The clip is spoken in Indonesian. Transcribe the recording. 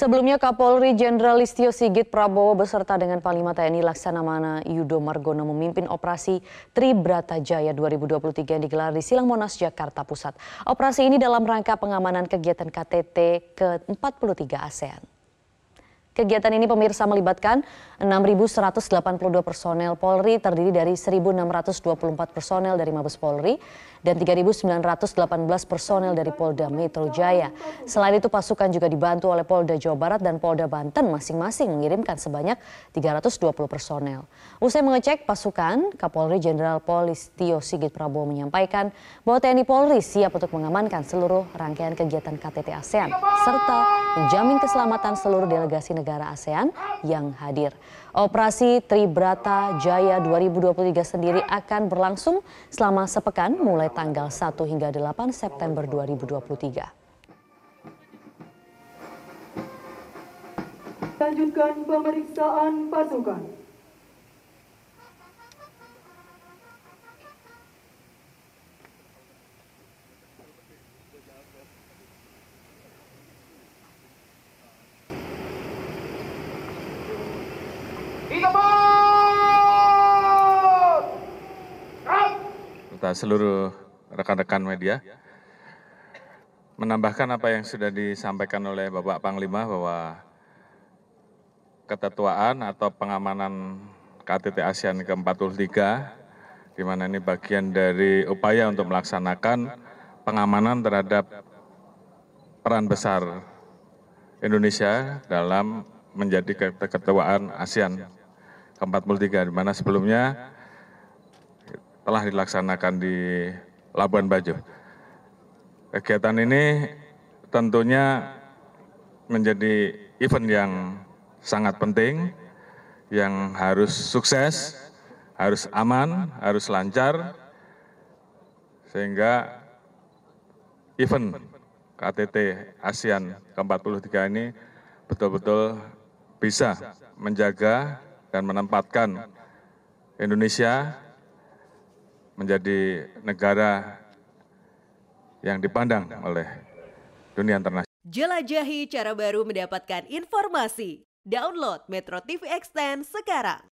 Sebelumnya Kapolri Jenderal Listio Sigit Prabowo beserta dengan Panglima TNI Laksanamana Yudo Margono memimpin operasi Tribrata Jaya 2023 yang digelar di Silang Monas, Jakarta Pusat. Operasi ini dalam rangka pengamanan kegiatan KTT ke-43 ASEAN. Kegiatan ini pemirsa melibatkan 6.182 personel Polri terdiri dari 1.624 personel dari Mabes Polri dan 3.918 personel dari Polda Metro Jaya. Selain itu pasukan juga dibantu oleh Polda Jawa Barat dan Polda Banten masing-masing mengirimkan sebanyak 320 personel. Usai mengecek pasukan, Kapolri Jenderal Polistio Sigit Prabowo menyampaikan bahwa TNI Polri siap untuk mengamankan seluruh rangkaian kegiatan KTT ASEAN serta menjamin keselamatan seluruh delegasi negara ASEAN yang hadir. Operasi Tribrata Jaya 2023 sendiri akan berlangsung selama sepekan mulai tanggal 1 hingga 8 September 2023. Lanjutkan pemeriksaan pasukan. Seluruh rekan-rekan media menambahkan apa yang sudah disampaikan oleh Bapak Panglima bahwa ketetuaan atau pengamanan KTT ASEAN ke-43 di mana ini bagian dari upaya untuk melaksanakan pengamanan terhadap peran besar Indonesia dalam menjadi keketuaan ASEAN ke-43 di mana sebelumnya telah dilaksanakan di Labuan Bajo. Kegiatan ini tentunya menjadi event yang sangat penting, yang harus sukses, harus aman, harus lancar, sehingga event KTT ASEAN ke-43 ini betul-betul bisa menjaga dan menempatkan Indonesia menjadi negara yang dipandang oleh dunia internasional. Jelajahi cara baru mendapatkan informasi. Download Metro TV Extend sekarang.